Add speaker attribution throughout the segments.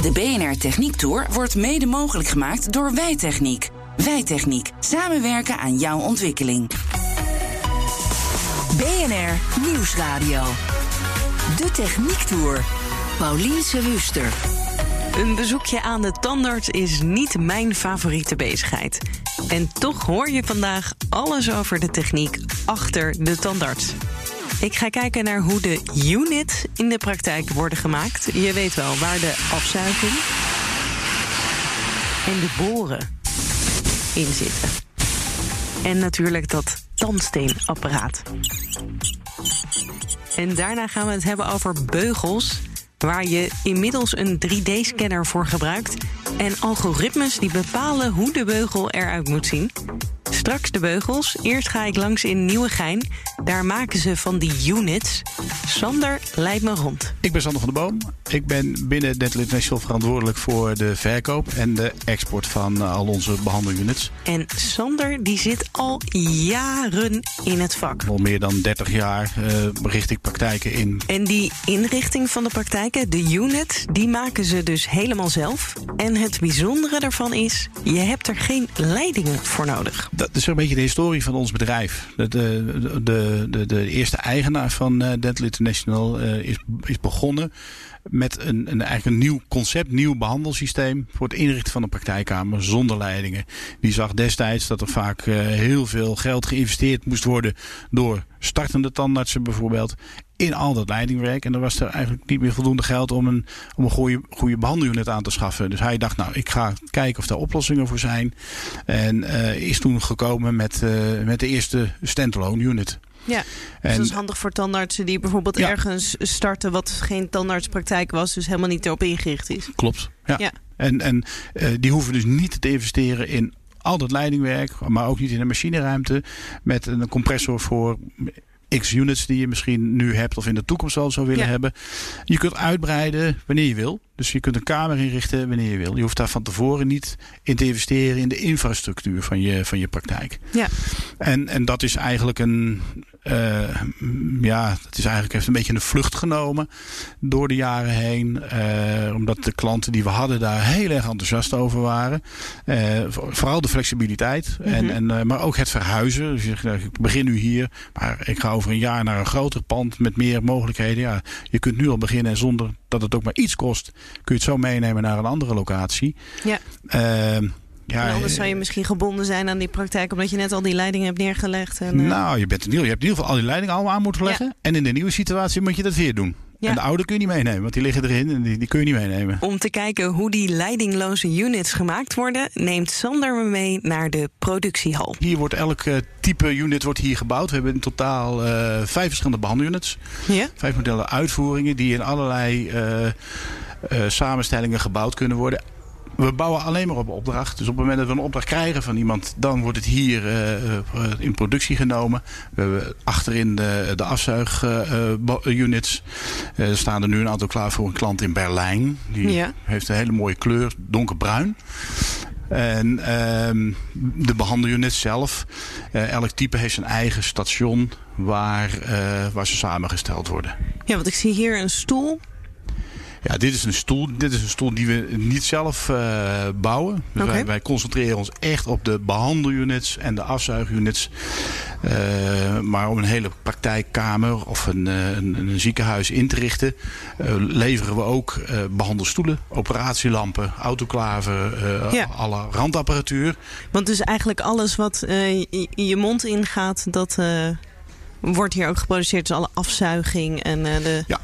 Speaker 1: De BNR Techniek Tour wordt mede mogelijk gemaakt door Wijtechniek. Wijtechniek. Samenwerken aan jouw ontwikkeling. BNR Nieuwsradio. De Techniek Tour. Paulien Wuster.
Speaker 2: Een bezoekje aan de tandarts is niet mijn favoriete bezigheid. En toch hoor je vandaag alles over de techniek achter de tandarts. Ik ga kijken naar hoe de units in de praktijk worden gemaakt. Je weet wel waar de afzuiging en de boren in zitten. En natuurlijk dat tandsteenapparaat. En daarna gaan we het hebben over beugels, waar je inmiddels een 3D-scanner voor gebruikt en algoritmes die bepalen hoe de beugel eruit moet zien. Straks de beugels. Eerst ga ik langs in Nieuwegein. Daar maken ze van die units. Sander leidt me rond.
Speaker 3: Ik ben Sander van der Boom. Ik ben binnen Dental International verantwoordelijk voor de verkoop en de export van eh, al onze behandelunits.
Speaker 2: En Sander die zit al jaren in het vak.
Speaker 3: Al meer dan 30 jaar uh, richt ik praktijken in.
Speaker 2: En die inrichting van de praktijken, de units, die maken ze dus helemaal zelf. En het bijzondere daarvan is, je hebt er geen leidingen voor nodig.
Speaker 3: Dat is een beetje de historie van ons bedrijf. De, de, de, de, eerste eigenaar van uh, Dental International uh, is, is begonnen met een, een, een nieuw concept, nieuw behandelsysteem voor het inrichten van een praktijkkamer zonder leidingen. Die zag destijds dat er vaak uh, heel veel geld geïnvesteerd moest worden door startende tandartsen bijvoorbeeld in al dat leidingwerk. En er was er eigenlijk niet meer voldoende geld om een, om een goede, goede behandelunit aan te schaffen. Dus hij dacht, nou, ik ga kijken of daar oplossingen voor zijn. En uh, is toen gekomen met, uh, met de eerste standalone unit.
Speaker 2: Ja, dus dat is handig voor tandartsen die bijvoorbeeld ja. ergens starten wat geen tandartspraktijk was, dus helemaal niet erop ingericht is.
Speaker 3: Klopt. Ja. ja. En, en uh, die hoeven dus niet te investeren in al dat leidingwerk, maar ook niet in een machineruimte met een compressor voor x units die je misschien nu hebt of in de toekomst al zou willen ja. hebben. Je kunt uitbreiden wanneer je wil. Dus je kunt een kamer inrichten wanneer je wil. Je hoeft daar van tevoren niet in te investeren in de infrastructuur van je, van je praktijk.
Speaker 2: Ja.
Speaker 3: En, en dat is eigenlijk een. Uh, ja, het is eigenlijk heeft een beetje een vlucht genomen door de jaren heen. Uh, omdat de klanten die we hadden daar heel erg enthousiast over waren. Uh, vooral de flexibiliteit. Mm -hmm. en, en, maar ook het verhuizen. Dus je zegt, ik begin nu hier, maar ik ga over een jaar naar een groter pand met meer mogelijkheden. Ja, je kunt nu al beginnen zonder dat het ook maar iets kost, kun je het zo meenemen naar een andere locatie.
Speaker 2: Ja.
Speaker 3: Ja,
Speaker 2: en anders zou je misschien gebonden zijn aan die praktijk, omdat je net al die leidingen hebt neergelegd. En,
Speaker 3: uh... Nou, je, bent nieuw, je hebt in ieder geval al die leidingen allemaal aan moeten leggen. Ja. En in de nieuwe situatie moet je dat weer doen. Ja. En de oude kun je niet meenemen, want die liggen erin en die, die kun je niet meenemen.
Speaker 2: Om te kijken hoe die leidingloze units gemaakt worden, neemt Sander me mee naar de productiehal.
Speaker 3: Hier wordt elk uh, type unit wordt hier gebouwd. We hebben in totaal uh, vijf verschillende behandelunits.
Speaker 2: Ja?
Speaker 3: Vijf modellen uitvoeringen die in allerlei uh, samenstellingen gebouwd kunnen worden we bouwen alleen maar op opdracht. Dus op het moment dat we een opdracht krijgen van iemand, dan wordt het hier uh, in productie genomen. We hebben achterin de, de afzuigunits. Uh, er staan er nu een aantal klaar voor een klant in Berlijn. Die
Speaker 2: ja.
Speaker 3: heeft een hele mooie kleur, donkerbruin. En uh, de behandelunit zelf, uh, elk type heeft zijn eigen station waar, uh, waar ze samengesteld worden.
Speaker 2: Ja, want ik zie hier een stoel
Speaker 3: ja, dit is een stoel. Dit is een stoel die we niet zelf uh, bouwen. Dus
Speaker 2: okay.
Speaker 3: wij, wij, concentreren ons echt op de behandelunits en de afzuigunits. Uh, maar om een hele praktijkkamer of een, een, een ziekenhuis in te richten, uh, leveren we ook behandelstoelen, operatielampen, autoklaven,
Speaker 2: ja.
Speaker 3: alle randapparatuur.
Speaker 2: Want dus eigenlijk alles wat je mond ingaat, dat wordt hier ook geproduceerd. Dus alle afzuiging en de...
Speaker 3: Ja.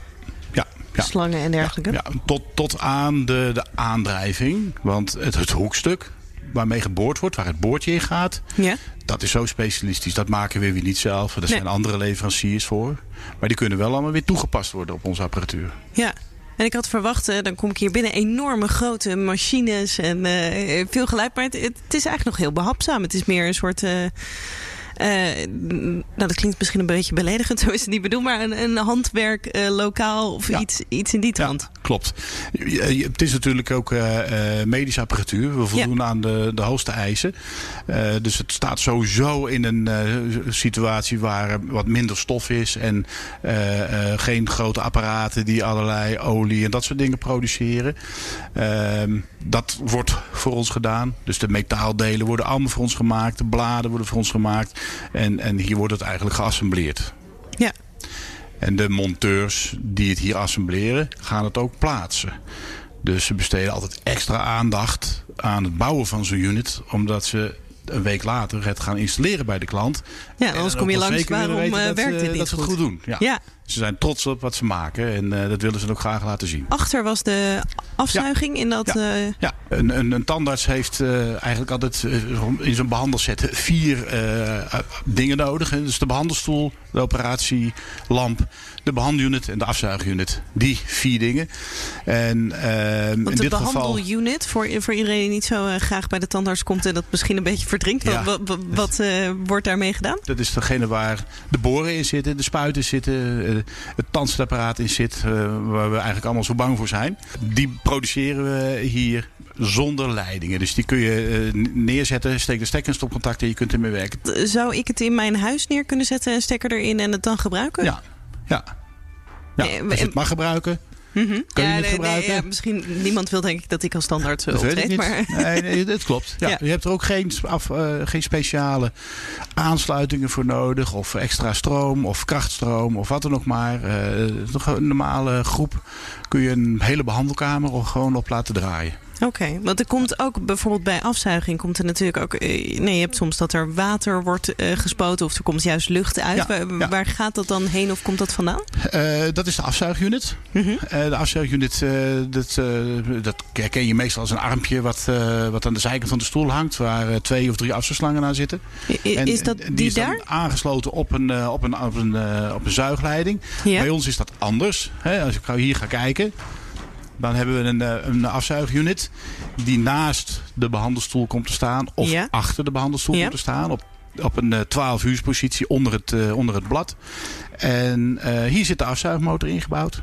Speaker 2: Slangen en dergelijke?
Speaker 3: Ja, tot, tot aan de, de aandrijving. Want het, het hoekstuk waarmee geboord wordt, waar het boordje in gaat,
Speaker 2: ja.
Speaker 3: dat is zo specialistisch. Dat maken we weer niet zelf. Er nee. zijn andere leveranciers voor. Maar die kunnen wel allemaal weer toegepast worden op onze apparatuur.
Speaker 2: Ja. En ik had verwacht, dan kom ik hier binnen, enorme grote machines en veel geluid. Maar het, het, is eigenlijk nog heel behapzaam. Het is meer een soort... Uh, nou, dat klinkt misschien een beetje beledigend, zo is het niet bedoeld, maar een, een handwerk uh, lokaal of iets, iets in die trant.
Speaker 3: Ja, klopt. Het is natuurlijk ook uh, medische apparatuur. We voldoen aan de, de hoogste eisen. dus het staat sowieso in een situatie waar wat minder stof is en geen grote apparaten die allerlei olie en dat soort dingen produceren. Ehm, dat wordt voor ons gedaan. Dus de metaaldelen worden allemaal voor ons gemaakt. De bladen worden voor ons gemaakt. En, en hier wordt het eigenlijk geassembleerd.
Speaker 2: Ja.
Speaker 3: En de monteurs die het hier assembleren, gaan het ook plaatsen. Dus ze besteden altijd extra aandacht aan het bouwen van zo'n unit. Omdat ze een week later het gaan installeren bij de klant.
Speaker 2: Ja, anders kom je langs waarom uh, werkt dit niet
Speaker 3: Dat ze het goed doen. Ja. Ze zijn trots op wat ze maken en uh, dat willen ze ook graag laten zien.
Speaker 2: Achter was de afzuiging in dat...
Speaker 3: Ja,
Speaker 2: uh...
Speaker 3: ja. Een, een, een, tandarts heeft eigenlijk altijd in zijn behandelset vier dingen nodig. Dus de behandelstoel, de operatielamp, de behandelunit en de afzuigunit. Die vier dingen. En,
Speaker 2: Want
Speaker 3: in
Speaker 2: de
Speaker 3: dit
Speaker 2: behandelunit,
Speaker 3: geval...
Speaker 2: voor, voor iedereen die niet zo graag bij de tandarts komt en dat misschien een beetje verdrinkt.
Speaker 3: Ja.
Speaker 2: Wat, wat, wat wordt daarmee gedaan?
Speaker 3: Dat is degene waar de boren in zitten, de spuiten zitten het tandstapparaat in zit, uh, waar we eigenlijk allemaal zo bang voor zijn. Die produceren we hier zonder leidingen. Dus die kun je uh, neerzetten, steek de stekker in stopcontact en je kunt ermee werken.
Speaker 2: Zou ik het in mijn huis neer kunnen zetten, een stekker erin en het dan gebruiken?
Speaker 3: Ja, ja. ja als je het mag gebruiken.
Speaker 2: Mm -hmm.
Speaker 3: Kun je
Speaker 2: ja,
Speaker 3: het
Speaker 2: nee,
Speaker 3: gebruiken?
Speaker 2: Nee, ja, misschien niemand wil denk ik dat ik als standaard zo optreed. Maar...
Speaker 3: Nee, nee, dat klopt. Ja,
Speaker 2: Ja.
Speaker 3: Je hebt er ook geen, af, uh, geen speciale aansluitingen voor nodig. Of extra stroom of krachtstroom of wat dan ook maar. Uh, nog een normale groep kun je een hele behandelkamer er gewoon op laten draaien.
Speaker 2: Oké, okay, want er komt ook bijvoorbeeld bij afzuiging komt er natuurlijk ook. Uh, nee, je hebt soms dat er water wordt uh, gespoten of er komt juist lucht uit.
Speaker 3: Ja,
Speaker 2: waar,
Speaker 3: ja.
Speaker 2: waar, gaat dat dan heen of komt dat vandaan?
Speaker 3: Uh, dat is de afzuigunit.
Speaker 2: Mm -hmm.
Speaker 3: de afzuigunit, dat, dat herken je meestal als een armpje wat, wat aan de zijkant van de stoel hangt, waar twee of drie afzuigslangen aan zitten.
Speaker 2: I,
Speaker 3: en,
Speaker 2: is dat die,
Speaker 3: die is
Speaker 2: daar?
Speaker 3: aangesloten op een, op een, op een, op een zuigleiding. Bij ons is dat anders. Hè? Als ik hier ga kijken. Dan hebben we een, een afzuigunit die naast de behandelstoel komt te staan. Of
Speaker 2: Ja.
Speaker 3: achter de behandelstoel
Speaker 2: Ja.
Speaker 3: komt te staan. Op, op een 12 uurspositie onder het, eh, onder het blad. En eh, hier zit de afzuigmotor ingebouwd.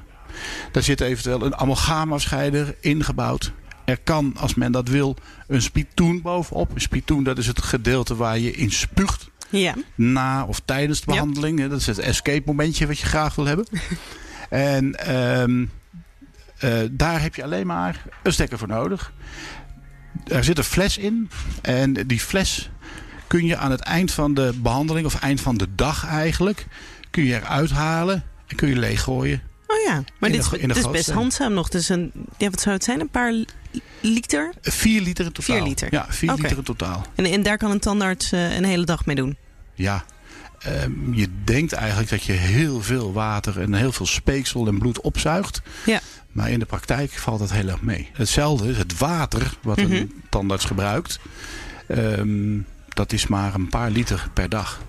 Speaker 3: Daar zit eventueel een amalgaamafscheider ingebouwd. Er kan, als men dat wil, een spitoen bovenop. Een spitoen, dat is het gedeelte waar je in spuugt.
Speaker 2: Ja.
Speaker 3: Na of tijdens de behandeling. Dat is het escape momentje wat je graag wil hebben. en ehm, eh, daar heb je alleen maar een stekker voor nodig. Er zit een fles in. En die fles kun je aan het eind van de behandeling, of eind van de dag eigenlijk, kun je eruit halen en kun je leeggooien.
Speaker 2: Oh ja, maar dit,
Speaker 3: de-
Speaker 2: is- best handzaam nog. Dus een, ja, wat zou het zijn? Een paar li- liter?
Speaker 3: 4 liter in totaal.
Speaker 2: Vier liter.
Speaker 3: Ja, 4
Speaker 2: Oké.
Speaker 3: liter in totaal.
Speaker 2: En, en daar kan een tandarts eh, een hele dag mee doen.
Speaker 3: Ja. Ehm, je denkt eigenlijk dat je heel veel water en heel veel speeksel en bloed opzuigt.
Speaker 2: Ja.
Speaker 3: Maar in de praktijk valt dat heel erg mee. Hetzelfde is het water wat
Speaker 2: Mhm.
Speaker 3: een tandarts gebruikt. Ehm, dat is maar een paar liter per dag.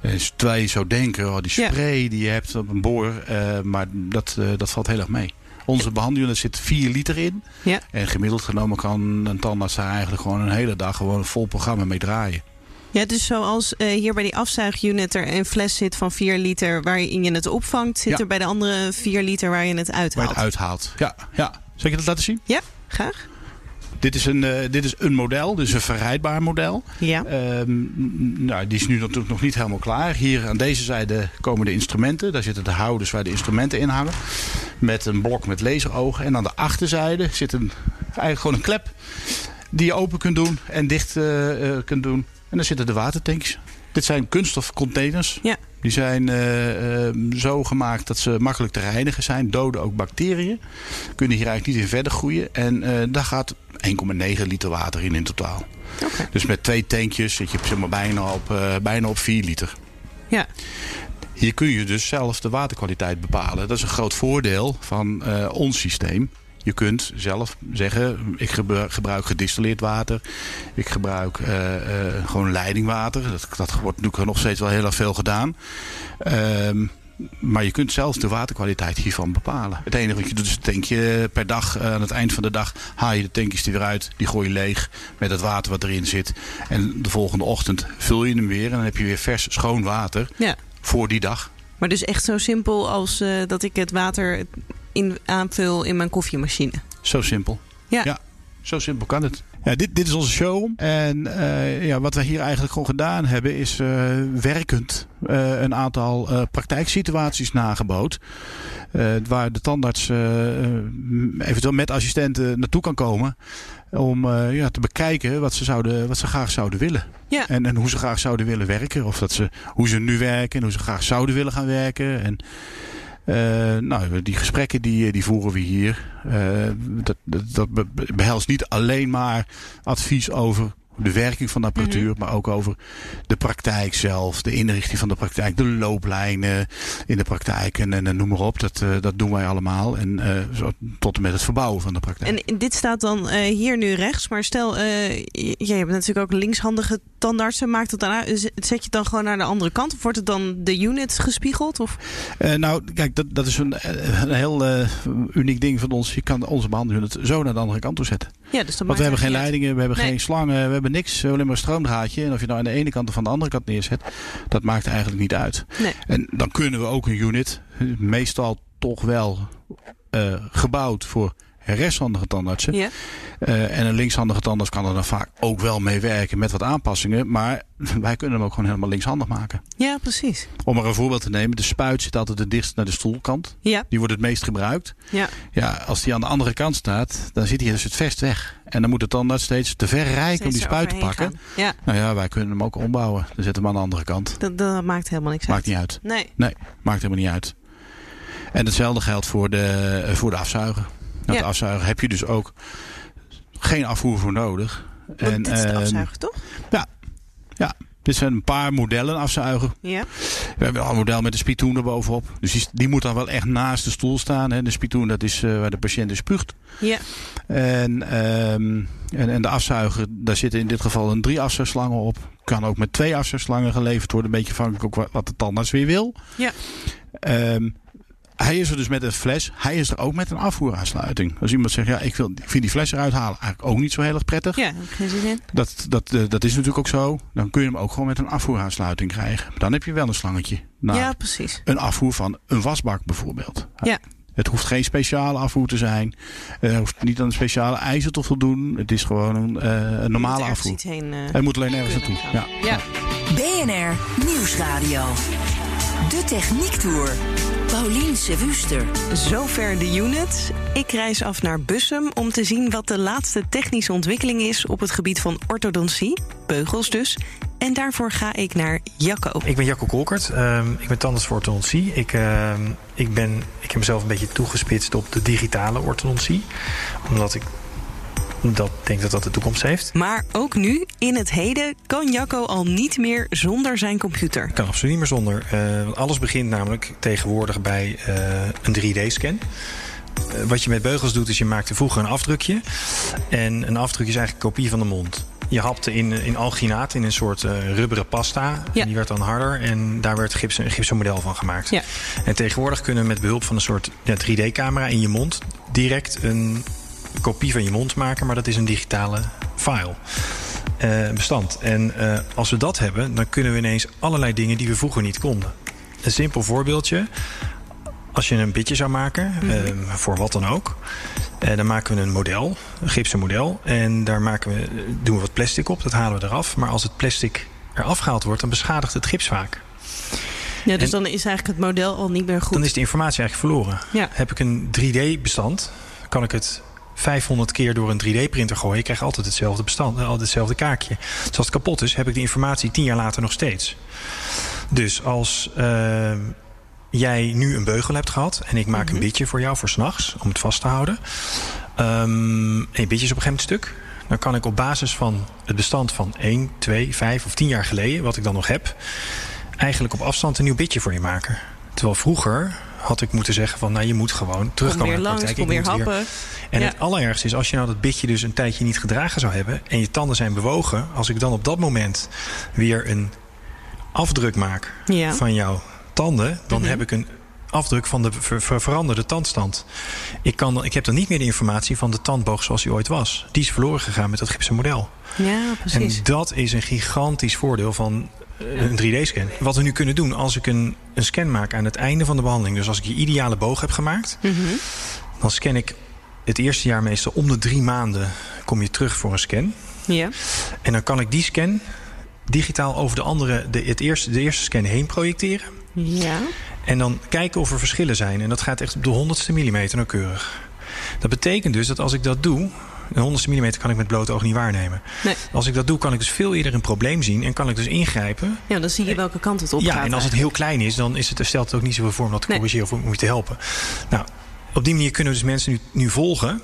Speaker 3: Dus terwijl je zou denken, oh, die
Speaker 2: Ja.
Speaker 3: spray die je hebt op een boor. eh, maar dat, eh, dat valt heel erg mee. Onze behandeling zit 4 liter in.
Speaker 2: Ja.
Speaker 3: En gemiddeld genomen kan een tandarts daar eigenlijk gewoon een hele dag gewoon een vol programma mee draaien.
Speaker 2: Ja, dus zoals eh, hier bij die afzuigunit er een fles zit van 4 liter waarin je het opvangt, zit
Speaker 3: Ja.
Speaker 2: er bij de andere 4 liter waar je het
Speaker 3: Waar je
Speaker 2: uithaalt.
Speaker 3: het uithaalt. Ja, ja. Zal ik je dat laten zien?
Speaker 2: Ja, graag.
Speaker 3: Dit is een, eh, dit is een model, dus een verrijdbaar model.
Speaker 2: Ja.
Speaker 3: Ehm, nou, die is nu natuurlijk nog niet helemaal klaar. Hier aan deze zijde komen de instrumenten. Daar zitten de houders waar de instrumenten in hangen. Met een blok met laserogen. En aan de achterzijde zit een, eigenlijk gewoon een klep. Die je open kunt doen en dicht eh, kunt doen. En daar zitten de watertanks. Dit zijn kunststof containers.
Speaker 2: Ja.
Speaker 3: Die zijn eh, eh, zo gemaakt dat ze makkelijk te reinigen zijn. Doden ook bacteriën. Kunnen hier eigenlijk niet in verder groeien. En eh, daar gaat 1,9 liter water in in totaal.
Speaker 2: Oké.
Speaker 3: Dus met twee tankjes zit je zeg maar, bijna, op, bijna op 4 liter.
Speaker 2: Ja.
Speaker 3: Hier kun je dus zelf de waterkwaliteit bepalen. Dat is een groot voordeel van ons systeem. Je kunt zelf zeggen, ik gebru- gebruik gedistilleerd water. Ik gebruik eh, eh, gewoon leidingwater. Dat, dat wordt natuurlijk nog steeds wel heel erg veel gedaan. Ehm, Maar je kunt zelfs de waterkwaliteit hiervan bepalen. Het enige wat je doet is een tankje per dag. aan het eind van de dag haal je de tankjes er weer uit. Die gooi je leeg met het water wat erin zit. En de volgende ochtend vul je hem weer. En dan heb je weer vers, schoon water
Speaker 2: Ja.
Speaker 3: voor die dag.
Speaker 2: Maar dus echt zo simpel als eh, dat ik het water in, aanvul in mijn koffiemachine.
Speaker 3: Zo simpel.
Speaker 2: Ja.
Speaker 3: Zo simpel kan het. Ja, dit, dit is onze show. En eh, ja, wat we hier eigenlijk gewoon gedaan hebben, is eh, werkend eh, een aantal praktijksituaties nageboot. Eh, waar de tandarts eventueel met assistenten naartoe kan komen. Om ja, te bekijken wat ze, zouden, wat ze graag zouden willen.
Speaker 2: Ja.
Speaker 3: En, en hoe ze graag zouden willen werken. Of dat ze, hoe ze nu werken en hoe ze graag zouden willen gaan werken. En nou, die gesprekken die, die voeren we hier. Eh, dat, dat, dat be- behelst niet alleen maar advies over de werking van de apparatuur, maar ook over de praktijk zelf, de inrichting van de praktijk, de looplijnen in de praktijk en, en, en noem maar op. Dat, eh, dat doen wij allemaal. En eh, zo, tot en met het verbouwen van de praktijk.
Speaker 2: En dit staat dan eh, hier nu rechts. Maar stel, eh, je, hebt natuurlijk ook linkshandige tandartsen. Maakt het dan uit? Zet je het dan gewoon naar de andere kant? Of wordt het dan de unit gespiegeld? Of?
Speaker 3: Nou, kijk, dat, dat is een, een heel uniek ding van ons. Je kan onze behandeling zo naar de andere kant toe zetten.
Speaker 2: Ja, dus dan
Speaker 3: Want we hebben geen leidingen, we hebben
Speaker 2: Nee.
Speaker 3: geen slangen, we hebben niks. We hebben alleen maar een stroomdraadje. En of je nou aan de ene kant of aan de andere kant neerzet, dat maakt eigenlijk niet uit.
Speaker 2: Nee.
Speaker 3: En dan kunnen we ook een unit, meestal toch wel eh, gebouwd voor rechtshandige tandartsen.
Speaker 2: Ja.
Speaker 3: Eh, en een linkshandige tandarts kan er dan vaak ook wel mee werken met wat aanpassingen. Maar wij kunnen hem ook gewoon helemaal linkshandig maken.
Speaker 2: ja, precies.
Speaker 3: Om er een voorbeeld te nemen, de spuit zit altijd het dichtst naar de stoelkant.
Speaker 2: Ja,
Speaker 3: Die wordt het meest gebruikt.
Speaker 2: ja.
Speaker 3: Ja, als die aan de andere kant staat, dan zit hij dus het vest weg. En dan moet de tandarts steeds te ver rijken om die spuit te pakken.
Speaker 2: gaan. Ja,
Speaker 3: Nou ja, wij kunnen hem ook ombouwen. Dan zetten we hem aan de andere kant.
Speaker 2: dat, dat maakt helemaal niks
Speaker 3: Maakt
Speaker 2: uit.
Speaker 3: niet uit.
Speaker 2: Nee.
Speaker 3: Nee, maakt helemaal niet uit. En hetzelfde geldt voor de, voor de afzuiger. Nou,
Speaker 2: Ja.
Speaker 3: De afzuiger heb je dus ook geen afvoer voor nodig.
Speaker 2: Want dit is de
Speaker 3: ehm,
Speaker 2: afzuiger, toch?
Speaker 3: dit zijn een paar modellen afzuiger.
Speaker 2: Ja.
Speaker 3: We hebben al een model met een spitoen erbovenop. Dus die, die moet dan wel echt naast de stoel staan. Hè. De spitoen dat is eh, waar de patiënt dus spuugt.
Speaker 2: Ja.
Speaker 3: En, ehm, en, en de afzuiger, daar zitten in dit geval een drie afzuigslangen op. Kan ook met twee afzuigslangen geleverd worden. Een beetje afhankelijk ook wa- wat de tandarts weer wil.
Speaker 2: Ja.
Speaker 3: Ehm, hij is er dus met een fles. Hij is er ook met een afvoeraansluiting. Als iemand zegt, ja, ik, wil, ik vind die fles eruit halen eigenlijk ook niet zo heel erg prettig.
Speaker 2: Ja, heb ik geen zin in.
Speaker 3: Dat, dat, eh, dat is natuurlijk ook zo. Dan kun je hem ook gewoon met een afvoeraansluiting krijgen. Dan heb je wel een slangetje. naar
Speaker 2: Ja, precies.
Speaker 3: Een afvoer van een wasbak bijvoorbeeld.
Speaker 2: Ja.
Speaker 3: Het hoeft geen speciale afvoer te zijn. Er hoeft niet aan een speciale eisen te voldoen. Het is gewoon een, eh, een normale afvoer.
Speaker 2: heen, eh,
Speaker 3: Hij moet alleen ergens naartoe. Ja.
Speaker 2: gaan. ja.
Speaker 1: BNR Nieuwsradio. De Techniek Tour. Paulien Sewuster.
Speaker 2: Zover de unit. Ik reis af naar Bussum om te zien wat de laatste technische ontwikkeling is op het gebied van orthodontie, beugels dus. En daarvoor ga ik naar Jacco.
Speaker 4: Ik ben Jacco Kolkert. Ehm, ik ben tandarts voor orthodontie. Ik, ehm, ik, ben, ik heb mezelf een beetje toegespitst op de digitale orthodontie. Omdat ik dat denk dat dat de toekomst heeft.
Speaker 2: Maar ook nu, in het heden, kan Jacco al niet meer zonder zijn computer.
Speaker 4: Kan absoluut niet meer zonder. Eh, want alles begint namelijk tegenwoordig bij eh, een 3D-scan. wat je met beugels doet, is je maakte vroeger een afdrukje. En een afdruk is eigenlijk een kopie van de mond. Je hapte in, in alginaat in een soort eh, rubberen pasta.
Speaker 2: Ja.
Speaker 4: En die werd dan harder en daar werd gips, een gipsen model van gemaakt.
Speaker 2: Ja.
Speaker 4: En tegenwoordig kunnen we met behulp van een soort ja, 3D-camera in je mond... direct een kopie van je mond maken, maar dat is een digitale file. eh, bestand. En eh, als we dat hebben, dan kunnen we ineens allerlei dingen die we vroeger niet konden. Een simpel voorbeeldje. Als je een bitje zou maken, eh, voor wat dan ook, dan maken we een model, een gipsen model. En daar maken we, doen we wat plastic op, dat halen we eraf. Maar als het plastic eraf gehaald wordt, dan beschadigt het gips vaak.
Speaker 2: Ja, dus
Speaker 4: En-
Speaker 2: dan is eigenlijk het model al niet meer goed.
Speaker 4: Dan is de informatie eigenlijk verloren.
Speaker 2: Ja.
Speaker 4: Heb ik een 3D-bestand, kan ik het 500 keer door een 3D-printer gooien. Ik krijg altijd hetzelfde bestand, eh, altijd hetzelfde kaakje. Dus als het kapot is, heb ik de informatie 10 jaar later nog steeds. Dus als eh, jij nu een beugel hebt gehad en ik maak een bitje voor jou voor s'nachts om het vast te houden. Ehm en je bitje is op een gegeven moment stuk. Dan kan ik op basis van het bestand van 1, 2, 5 of 10 jaar geleden, wat ik dan nog heb, eigenlijk op afstand een nieuw bitje voor je maken. Terwijl vroeger had ik moeten zeggen van nou je moet gewoon
Speaker 2: Kom
Speaker 4: terugkomen naar de
Speaker 2: langs,
Speaker 4: praktijk. Ik
Speaker 2: weer- happen.
Speaker 4: En
Speaker 2: Ja.
Speaker 4: het allerergste is als je nou dat bitje dus een tijdje niet gedragen zou hebben en je tanden zijn bewogen, als ik dan op dat moment weer een afdruk maak
Speaker 2: Ja.
Speaker 4: van jouw tanden, dan
Speaker 2: Mhm.
Speaker 4: heb ik een afdruk van de ver- ver- veranderde tandstand. Ik, kan, ik heb dan niet meer de informatie van de tandboog zoals die ooit was. Die is verloren gegaan met dat gipsen model.
Speaker 2: Ja, precies.
Speaker 4: En dat is een gigantisch voordeel van een 3D-scan. Wat we nu kunnen doen als ik een, een scan maak aan het einde van de behandeling... dus als ik die ideale boog heb gemaakt...
Speaker 2: Mhm.
Speaker 4: dan scan ik het eerste jaar meestal om de drie maanden... kom je terug voor een scan.
Speaker 2: Ja.
Speaker 4: En dan kan ik die scan digitaal over de, andere, de, het eerste, de eerste scan heen projecteren.
Speaker 2: Ja.
Speaker 4: En dan kijken of er verschillen zijn. En dat gaat echt op de honderdste millimeter nauwkeurig. Dat betekent dus dat als ik dat doe... een honderdste millimeter kan ik met blote oog niet waarnemen.
Speaker 2: Nee.
Speaker 4: Als ik dat doe, kan ik dus veel eerder een probleem zien... en kan ik dus ingrijpen.
Speaker 2: ja, dan zie je welke kant het op gaat.
Speaker 4: Ja, en als het heel klein is, dan is het, stelt het ook niet zoveel voor... om dat te
Speaker 2: Nee.
Speaker 4: corrigeren of om je te helpen. Nou, op die manier kunnen we dus mensen nu, nu volgen...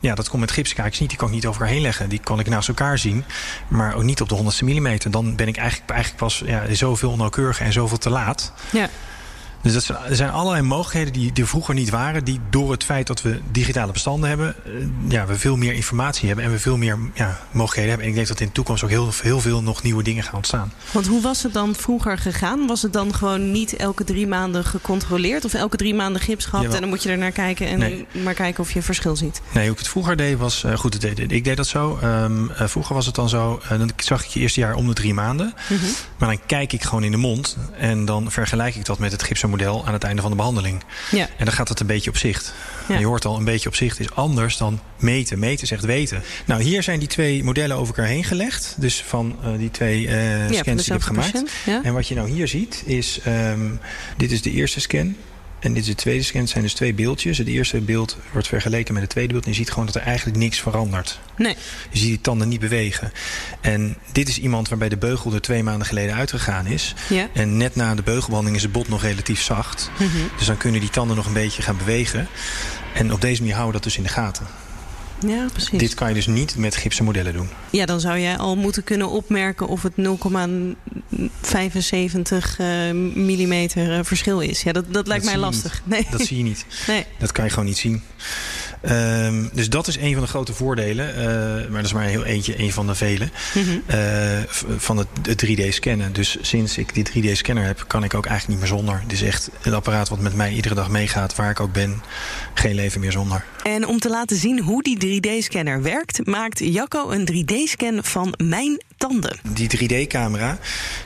Speaker 4: Ja, dat komt met gipskaartjes niet. Die kan ik niet over elkaar heen leggen. Die kan ik naast elkaar zien. Maar ook niet op de honderdste millimeter. Dan ben ik eigenlijk, eigenlijk pas ja, zoveel onnauwkeuriger en zoveel te laat.
Speaker 2: Ja.
Speaker 4: Dus dat zijn, er zijn allerlei mogelijkheden die, die vroeger niet waren. Die door het feit dat we digitale bestanden hebben. eh, Ja, we veel meer informatie hebben. En we veel meer ja, mogelijkheden hebben. En ik denk dat in de toekomst ook heel, heel veel nog nieuwe dingen gaan ontstaan.
Speaker 2: Want hoe was het dan vroeger gegaan? Was het dan gewoon niet elke drie maanden gecontroleerd? Of elke drie maanden gips gehad en dan moet je er naar kijken en
Speaker 4: Nee.
Speaker 2: maar kijken of je verschil ziet?
Speaker 4: Nee, hoe ik het vroeger deed was... eh, goed, het deed- ik deed dat zo. Ehm, eh, vroeger was het dan zo... dan zag ik je eerste jaar om de drie maanden.
Speaker 2: Mhm.
Speaker 4: Maar dan kijk ik gewoon in de mond. En dan vergelijk ik dat met het gipsenmodel aan het einde van de behandeling.
Speaker 2: Ja.
Speaker 4: En dan gaat het een beetje op zicht.
Speaker 2: Ja.
Speaker 4: Je hoort al, een beetje op zicht is anders dan meten. Meten echt weten. Nou, hier zijn die twee modellen over elkaar heen gelegd. Dus van eh, die twee eh, scans die ik heb gemaakt. En wat je nou hier ziet is... ehm, dit is de eerste scan. En dit is de tweede scan. Het zijn dus twee beeldjes. Het eerste beeld wordt vergeleken met het tweede beeld. En je ziet gewoon dat er eigenlijk niks verandert.
Speaker 2: Nee.
Speaker 4: Je ziet die tanden niet bewegen. En dit is iemand waarbij de beugel er twee maanden geleden uitgegaan is.
Speaker 2: Ja.
Speaker 4: En net na de beugelbehandeling is het bot nog relatief zacht.
Speaker 2: Mhm.
Speaker 4: Dus dan kunnen die tanden nog een beetje gaan bewegen. En op deze manier houden we dat dus in de gaten.
Speaker 2: Ja, precies.
Speaker 4: Dit kan je dus niet met gipsen modellen doen.
Speaker 2: Ja, dan zou jij al moeten kunnen opmerken of het 0,75 eh, millimeter eh, verschil is. Ja, dat, dat lijkt mij lastig. Nee.
Speaker 4: Dat zie je niet.
Speaker 2: nee.
Speaker 4: Dat kan je gewoon niet zien. Ehm, dus dat is een van de grote voordelen. eh, maar dat is maar heel eentje, een van de vele.
Speaker 2: Mhm.
Speaker 4: eh, van het, het 3D-scannen. Dus sinds ik die 3D-scanner heb, kan ik ook eigenlijk niet meer zonder. Het is echt een apparaat wat met mij iedere dag meegaat, waar ik ook ben. Geen leven meer zonder.
Speaker 2: En om te laten zien hoe die 3D-scanner werkt, maakt Jacco een 3D-scan van mijn tanden.
Speaker 4: Die 3D-camera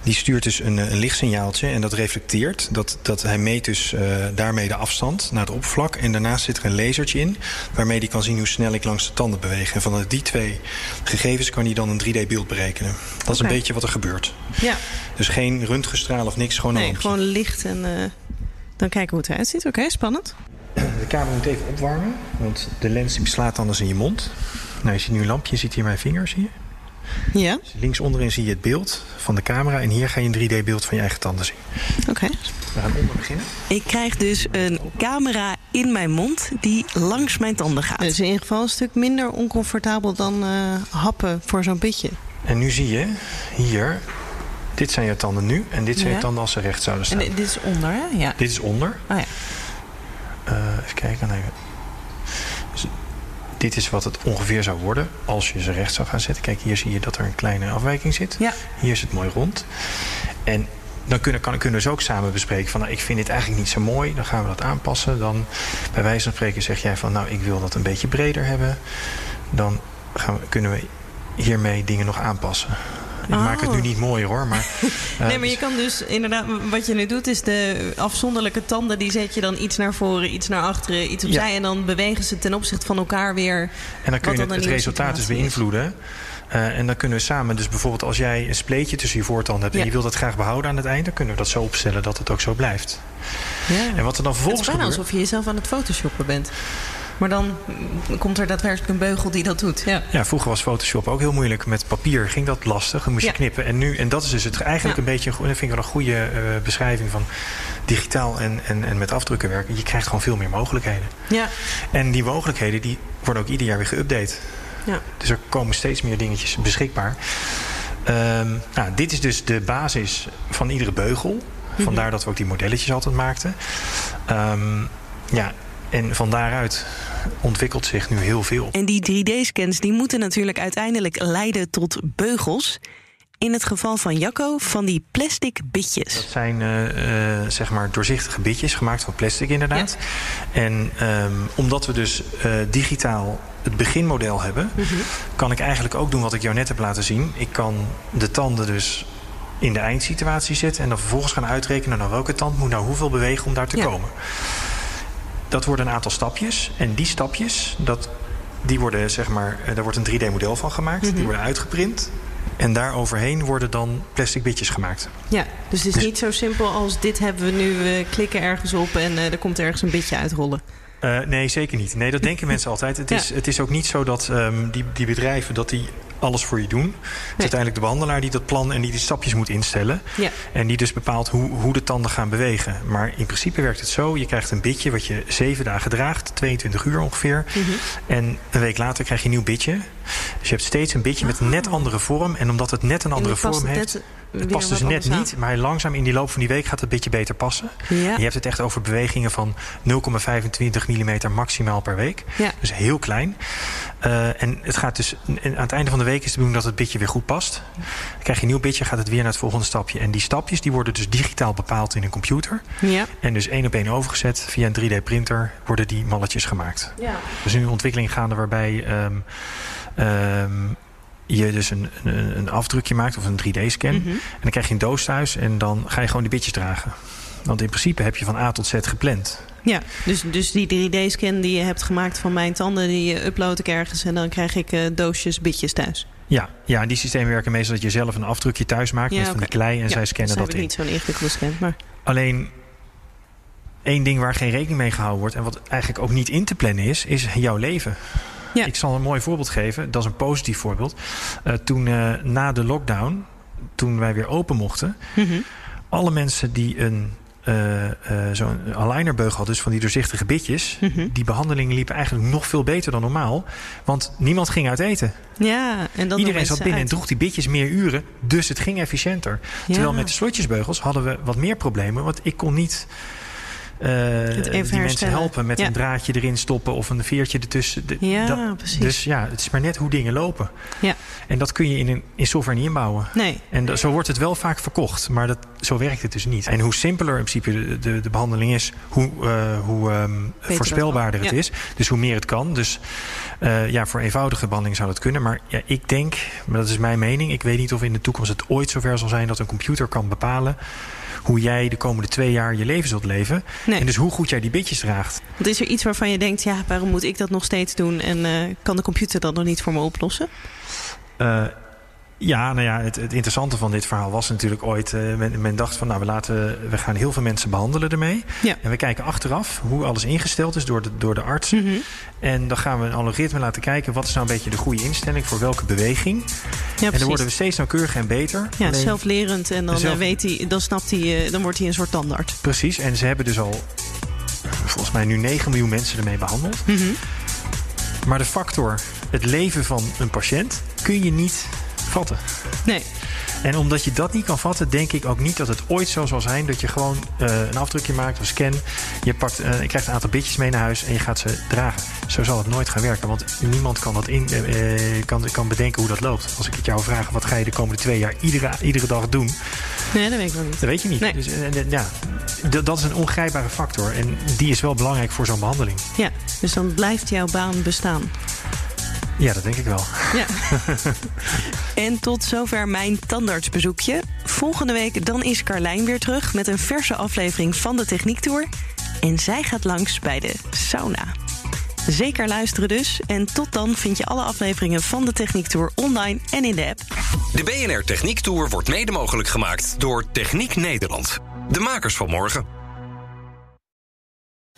Speaker 4: die stuurt dus een, een lichtsignaaltje en dat reflecteert. Dat, dat hij meet dus eh, daarmee de afstand naar het oppervlak. En daarnaast zit er een lasertje in waarmee hij kan zien hoe snel ik langs de tanden beweeg. En vanuit die twee gegevens kan hij dan een 3D-beeld berekenen. Dat is een beetje wat er gebeurt.
Speaker 2: Ja,
Speaker 4: Dus geen röntgenstraal of niks, gewoon een
Speaker 2: nee,
Speaker 4: lampje.
Speaker 2: gewoon licht en eh, dan kijken hoe het eruit ziet. Oké, spannend.
Speaker 4: De camera moet even opwarmen, want de lens die beslaat anders in je mond. Nou, je ziet nu een lampje, je ziet hier mijn vinger, zie je?
Speaker 2: Ja,
Speaker 4: Dus links onderin zie je het beeld van de camera en hier ga je een 3D-beeld van je eigen tanden zien.
Speaker 2: oké.
Speaker 4: We gaan onder beginnen.
Speaker 2: Ik krijg dus een camera in mijn mond die langs mijn tanden gaat. Dus in ieder geval een stuk minder oncomfortabel dan eh, happen voor zo'n pitje.
Speaker 4: En nu zie je hier, dit zijn je tanden nu en dit zijn
Speaker 2: Ja.
Speaker 4: je tanden als ze recht zouden
Speaker 2: En
Speaker 4: staan.
Speaker 2: dit is onder, hè? Ja.
Speaker 4: Dit is onder.
Speaker 2: Oh ja.
Speaker 4: Eh, even kijken. Nee. Dus dit is wat het ongeveer zou worden als je ze recht zou gaan zetten. Kijk, hier zie je dat er een kleine afwijking zit.
Speaker 2: Ja.
Speaker 4: Hier is het mooi rond. En dan kunnen, kan, kunnen we dus ook samen bespreken van... Nou, ik vind dit eigenlijk niet zo mooi, dan gaan we dat aanpassen. Dan bij wijze van spreken zeg jij van... nou, ik wil dat een beetje breder hebben. Dan gaan we, kunnen we hiermee dingen nog aanpassen. Ik maak het nu
Speaker 2: Oh.
Speaker 4: niet mooier hoor, maar... eh,
Speaker 2: Nee, maar je kan dus inderdaad, wat je nu doet, is de afzonderlijke tanden, die zet je dan iets naar voren, iets naar achteren, iets opzij.
Speaker 4: Ja.
Speaker 2: En dan bewegen ze ten opzichte van elkaar weer.
Speaker 4: En dan kun je het, resultaat dus
Speaker 2: is.
Speaker 4: Eh, en dan kunnen we samen, dus bijvoorbeeld als jij een spleetje tussen je voortanden hebt...
Speaker 2: Ja.
Speaker 4: en je wilt dat graag behouden aan het eind... dan kunnen we dat zo opstellen dat het ook zo blijft.
Speaker 2: Ja.
Speaker 4: En wat er dan
Speaker 2: Het
Speaker 4: vervolgens
Speaker 2: is bijna
Speaker 4: gebeurt...
Speaker 2: alsof je jezelf aan het photoshoppen bent. Maar dan komt er daadwerkelijk een beugel die dat doet. Ja.
Speaker 4: Ja, vroeger was Photoshop ook heel moeilijk. Met papier ging dat lastig. Dan moest je
Speaker 2: Ja.
Speaker 4: knippen. En nu, en dat is dus het, eigenlijk
Speaker 2: Ja.
Speaker 4: een beetje... een Dat vind ik wel een goede eh, beschrijving van digitaal en, en, en met afdrukken werken. Je krijgt gewoon veel meer mogelijkheden.
Speaker 2: Ja.
Speaker 4: En die mogelijkheden die worden ook ieder jaar weer geüpdate.
Speaker 2: Ja.
Speaker 4: Dus er komen steeds meer dingetjes beschikbaar. Ehm, nou, dit is dus de basis van iedere beugel.
Speaker 2: Mhm.
Speaker 4: Vandaar dat we ook die modelletjes altijd maakten. Ehm, ja, en van daaruit ontwikkelt zich nu heel veel.
Speaker 2: En die 3D-scans die moeten natuurlijk uiteindelijk leiden tot beugels. In het geval van Jacco van die plastic bitjes.
Speaker 4: Dat zijn uh, uh, zeg maar doorzichtige bitjes gemaakt van plastic inderdaad. Ja. En um, omdat we dus uh, digitaal het beginmodel hebben... -hmm. kan ik eigenlijk ook doen wat ik jou net heb laten zien. Ik kan de tanden dus in de eindsituatie zetten... en dan vervolgens gaan uitrekenen naar welke tand moet nou hoeveel bewegen om daar te ja. komen. Dat worden een aantal stapjes. En die stapjes, dat, die worden, zeg maar, daar wordt een 3D-model van gemaakt. Mm -hmm. Die worden uitgeprint. En daar overheen worden dan plastic bitjes gemaakt.
Speaker 2: Ja, dus het is dus, niet zo simpel als dit hebben we nu, we klikken ergens op en uh, er komt ergens een bitje uitrollen.
Speaker 4: Uh, nee, zeker niet. Nee, dat denken mensen altijd. Het is, het is ook niet zo dat um, die, die bedrijven dat die alles voor je doen. Het nee. is uiteindelijk de behandelaar die dat plan en die die stapjes moet instellen.
Speaker 2: Ja.
Speaker 4: En die dus bepaalt hoe, hoe de tanden gaan bewegen. Maar in principe werkt het zo. Je krijgt een bitje wat je zeven dagen draagt. 22 uur ongeveer.
Speaker 2: Mm -hmm.
Speaker 4: En een week later krijg je een nieuw bitje. Dus je hebt steeds een bitje met een net andere vorm. En omdat het net een andere vorm heeft... Het past dus net niet, maar langzaam in die loop van die week gaat het een beetje beter passen.
Speaker 2: Ja.
Speaker 4: Je hebt het echt over bewegingen van 0,25 mm maximaal per week.
Speaker 2: Ja.
Speaker 4: Dus heel klein. Uh, en het gaat dus aan het einde van de week is de bedoeling dat het bitje weer goed past. Dan krijg je een nieuw bitje, gaat het weer naar het volgende stapje. En die stapjes die worden dus digitaal bepaald in een computer.
Speaker 2: Ja.
Speaker 4: En dus één op één overgezet via een 3D-printer worden die malletjes gemaakt.
Speaker 2: Ja.
Speaker 4: Dus nu een ontwikkeling gaande waarbij. Um, um, je dus een, een, een, afdrukje maakt of een 3D-scan.
Speaker 2: Mhm.
Speaker 4: Mm -hmm. En dan krijg je een doos thuis en dan ga je gewoon die bitjes dragen. Want in principe heb je van A tot Z gepland.
Speaker 2: Ja, dus, dus die 3D-scan die je hebt gemaakt van mijn tanden... die upload ik ergens en dan krijg ik uh, doosjes bitjes thuis.
Speaker 4: Ja, ja, die systemen werken meestal dat je zelf een afdrukje thuis maakt...
Speaker 2: Ja,
Speaker 4: met
Speaker 2: okay.
Speaker 4: van die klei en
Speaker 2: ja,
Speaker 4: zij scannen
Speaker 2: dus
Speaker 4: dat in.
Speaker 2: niet zo'n ingewikkelde scan, maar...
Speaker 4: Alleen één ding waar geen rekening mee gehouden wordt... en wat eigenlijk ook niet in te plannen is, is jouw leven.
Speaker 2: Ja.
Speaker 4: Ik zal een mooi voorbeeld geven. Dat is een positief voorbeeld. Uh, toen uh, na de lockdown, toen wij weer open mochten...
Speaker 2: Mm -hmm.
Speaker 4: alle mensen die een uh, uh, zo'n alignerbeugel had, dus van die doorzichtige bitjes...
Speaker 2: Mhm.
Speaker 4: Die behandelingen liepen eigenlijk nog veel beter dan normaal. Want niemand ging uit eten.
Speaker 2: Ja, en dan
Speaker 4: Iedereen zat binnen uit. en droeg die bitjes meer uren. Dus het ging efficiënter.
Speaker 2: Ja.
Speaker 4: Terwijl met de slotjesbeugels hadden we wat meer problemen. Want ik kon niet... Uh, die mensen helpen met
Speaker 2: ja.
Speaker 4: een draadje erin stoppen of een veertje ertussen. De,
Speaker 2: ja,
Speaker 4: dat,
Speaker 2: precies.
Speaker 4: Dus ja, het is maar net hoe dingen lopen.
Speaker 2: Ja.
Speaker 4: En dat kun je in, een, in software niet inbouwen.
Speaker 2: Nee.
Speaker 4: En dat, zo wordt het wel vaak verkocht, maar dat, zo werkt het dus niet. En hoe simpeler in principe de, de, de behandeling is, hoe, uh, hoe um, voorspelbaarder het
Speaker 2: ja.
Speaker 4: is. Dus hoe meer het kan. Dus uh, ja, voor eenvoudige behandeling zou dat kunnen. Maar ja, ik denk, maar dat is mijn mening, ik weet niet of in de toekomst het ooit zover zal zijn dat een computer kan bepalen hoe jij de komende twee jaar je leven zult leven.
Speaker 2: Nee.
Speaker 4: En dus hoe goed jij die bitjes draagt.
Speaker 2: Want is er iets waarvan je denkt, ja, waarom moet ik dat nog steeds doen? En uh, kan de computer dat nog niet voor me oplossen?
Speaker 4: Uh, ja, nou ja, het, het, interessante van dit verhaal was natuurlijk ooit... Uh, men, men, dacht van, nou, we, laten, we gaan heel veel mensen behandelen ermee.
Speaker 2: Ja.
Speaker 4: En we kijken achteraf hoe alles ingesteld is door de, door de arts.
Speaker 2: Mm -hmm.
Speaker 4: En dan gaan we een algoritme laten kijken... wat is nou een beetje de goede instelling voor welke beweging.
Speaker 2: Ja,
Speaker 4: en dan worden we steeds nauwkeuriger en beter.
Speaker 2: Ja, Alleen, zelflerend. En dan, zelf... weet hij, dan snapt hij, dan wordt hij een soort tandarts.
Speaker 4: Precies, en ze hebben dus al volgens mij nu 9 miljoen mensen ermee behandeld.
Speaker 2: Mm -hmm.
Speaker 4: Maar de factor het leven van een patiënt kun je niet vatten.
Speaker 2: Nee.
Speaker 4: En omdat je dat niet kan vatten, denk ik ook niet dat het ooit zo zal zijn dat je gewoon uh, een afdrukje maakt of scan. Je, pakt, uh, je krijgt een aantal bitjes mee naar huis en je gaat ze dragen. Zo zal het nooit gaan werken, want niemand kan, dat in, uh, kan, kan bedenken hoe dat loopt. Als ik het jou vraag, wat ga je de komende twee jaar iedere, iedere dag doen?
Speaker 2: Nee, dat weet ik nog niet.
Speaker 4: Dat weet je niet.
Speaker 2: Nee.
Speaker 4: Dus, ja, dat is een ongrijpbare factor en die is wel belangrijk voor zo'n behandeling.
Speaker 2: Ja, dus dan blijft jouw baan bestaan.
Speaker 4: Ja, dat denk ik wel.
Speaker 2: Ja. en tot zover mijn tandartsbezoekje. Volgende week dan is Carlijn weer terug met een verse aflevering van de Techniek Tour. En zij gaat langs bij de sauna. Zeker luisteren dus. En tot dan vind je alle afleveringen van de Techniek Tour online en in de app.
Speaker 5: De BNR Techniek Tour wordt mede mogelijk gemaakt door Techniek Nederland. De makers van morgen.